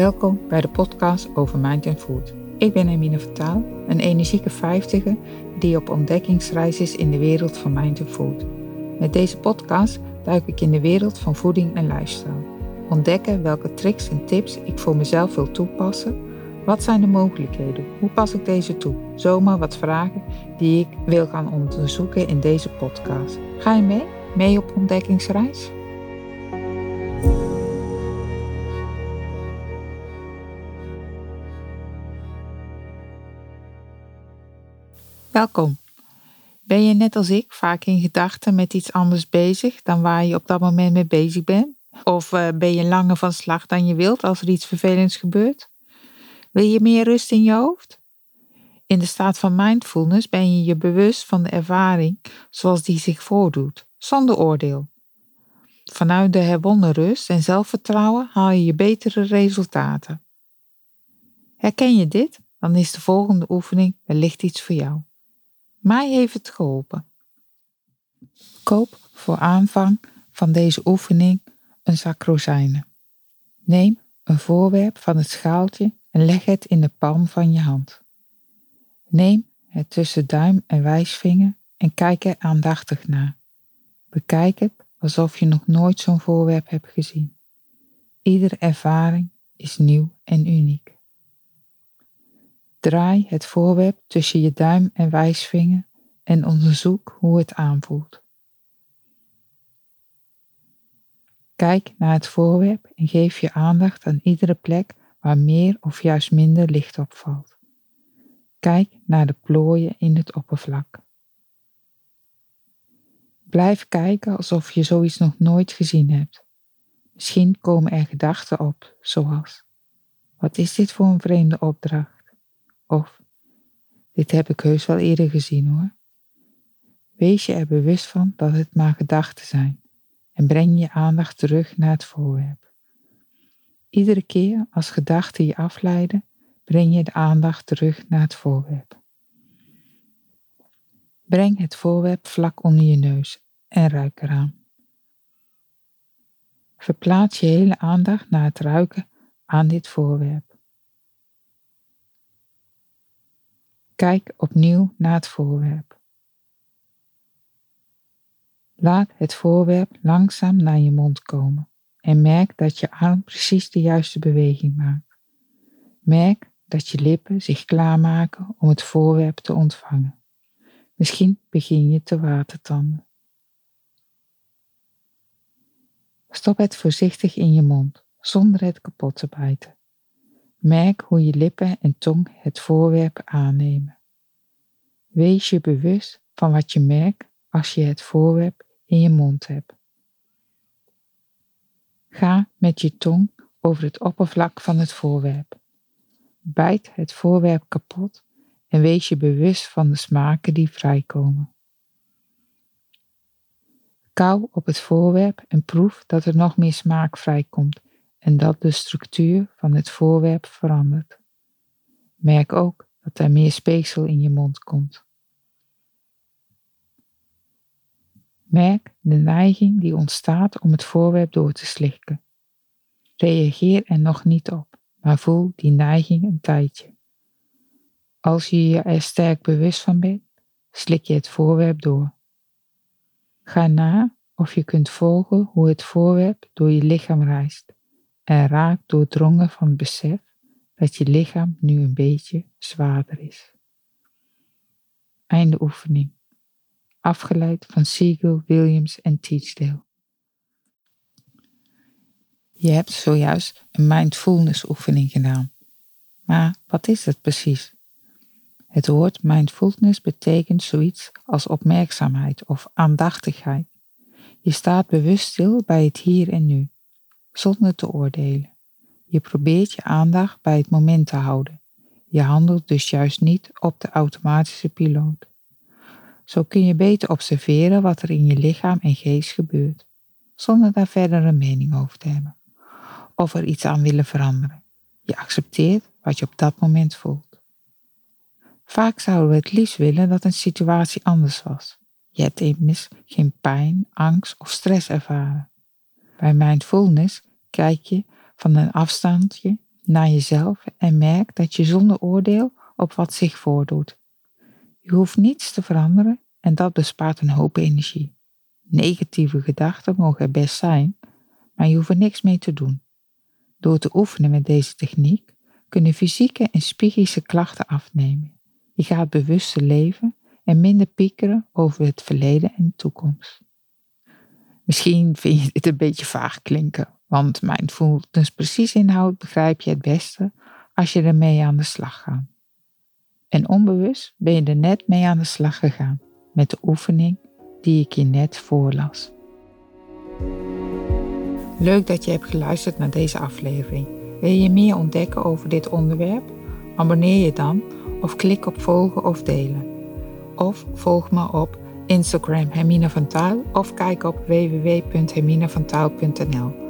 Welkom bij de podcast over Mind and Food. Ik ben Emine Vertaal, een energieke vijftiger die op ontdekkingsreis is in de wereld van Mind and Food. Met deze podcast duik ik in de wereld van voeding en lifestyle. Ontdekken welke tricks en tips ik voor mezelf wil toepassen. Wat zijn de mogelijkheden? Hoe pas ik deze toe? Zomaar wat vragen die ik wil gaan onderzoeken in deze podcast. Ga je mee? Mee op ontdekkingsreis? Welkom. Ben je net als ik vaak in gedachten met iets anders bezig dan waar je op dat moment mee bezig bent? Of uh, ben je langer van slag dan je wilt als er iets vervelends gebeurt? Wil je meer rust in je hoofd? In de staat van mindfulness ben je je bewust van de ervaring zoals die zich voordoet, zonder oordeel. Vanuit de herwonnen rust en zelfvertrouwen haal je je betere resultaten. Herken je dit? Dan is de volgende oefening wellicht iets voor jou. Mij heeft het geholpen. Koop voor aanvang van deze oefening een zak rozijnen. Neem een voorwerp van het schaaltje en leg het in de palm van je hand. Neem het tussen duim en wijsvinger en kijk er aandachtig naar. Bekijk het alsof je nog nooit zo'n voorwerp hebt gezien. Iedere ervaring is nieuw en uniek. Draai het voorwerp tussen je duim en wijsvinger en onderzoek hoe het aanvoelt. Kijk naar het voorwerp en geef je aandacht aan iedere plek waar meer of juist minder licht opvalt. Kijk naar de plooien in het oppervlak. Blijf kijken alsof je zoiets nog nooit gezien hebt. Misschien komen er gedachten op, zoals: Wat is dit voor een vreemde opdracht? Of, dit heb ik heus wel eerder gezien hoor. Wees je er bewust van dat het maar gedachten zijn en breng je aandacht terug naar het voorwerp. Iedere keer als gedachten je afleiden, breng je de aandacht terug naar het voorwerp. Breng het voorwerp vlak onder je neus en ruik eraan. Verplaats je hele aandacht naar het ruiken aan dit voorwerp. Kijk opnieuw naar het voorwerp. Laat het voorwerp langzaam naar je mond komen en merk dat je arm precies de juiste beweging maakt. Merk dat je lippen zich klaarmaken om het voorwerp te ontvangen. Misschien begin je te watertanden. Stop het voorzichtig in je mond, zonder het kapot te bijten. Merk hoe je lippen en tong het voorwerp aannemen. Wees je bewust van wat je merkt als je het voorwerp in je mond hebt. Ga met je tong over het oppervlak van het voorwerp. Bijt het voorwerp kapot en wees je bewust van de smaken die vrijkomen. Kauw op het voorwerp en proef dat er nog meer smaak vrijkomt en dat de structuur van het voorwerp verandert. Merk ook dat er meer speeksel in je mond komt. Merk de neiging die ontstaat om het voorwerp door te slikken. Reageer er nog niet op, maar voel die neiging een tijdje. Als je je er sterk bewust van bent, slik je het voorwerp door. Ga na of je kunt volgen hoe het voorwerp door je lichaam reist en raak doordrongen van het besef dat je lichaam nu een beetje zwaarder is. Einde oefening. Afgeleid van Siegel, Williams en Teachdale. Je hebt zojuist een mindfulness oefening gedaan. Maar wat is het precies? Het woord mindfulness betekent zoiets als opmerkzaamheid of aandachtigheid. Je staat bewust stil bij het hier en nu zonder te oordelen. Je probeert je aandacht bij het moment te houden. Je handelt dus juist niet op de automatische piloot. Zo kun je beter observeren wat er in je lichaam en geest gebeurt, zonder daar verder een mening over te hebben. Of er iets aan willen veranderen. Je accepteert wat je op dat moment voelt. Vaak zouden we het liefst willen dat een situatie anders was. Je hebt immers geen pijn, angst of stress ervaren. Bij mindfulness kijk je van een afstandje naar jezelf en merk dat je zonder oordeel op wat zich voordoet. Je hoeft niets te veranderen en dat bespaart een hoop energie. Negatieve gedachten mogen er best zijn, maar je hoeft er niks mee te doen. Door te oefenen met deze techniek kunnen fysieke en psychische klachten afnemen. Je gaat bewuster leven en minder piekeren over het verleden en de toekomst. Misschien vind je dit een beetje vaag klinken, want mindfulness precies inhoud begrijp je het beste als je ermee aan de slag gaat. En onbewust ben je er net mee aan de slag gegaan met de oefening die ik je net voorlas. Leuk dat je hebt geluisterd naar deze aflevering. Wil je meer ontdekken over dit onderwerp? Abonneer je dan of klik op volgen of delen. Of volg me op Instagram Hermine van Taal of kijk op www.herminevantaal.nl.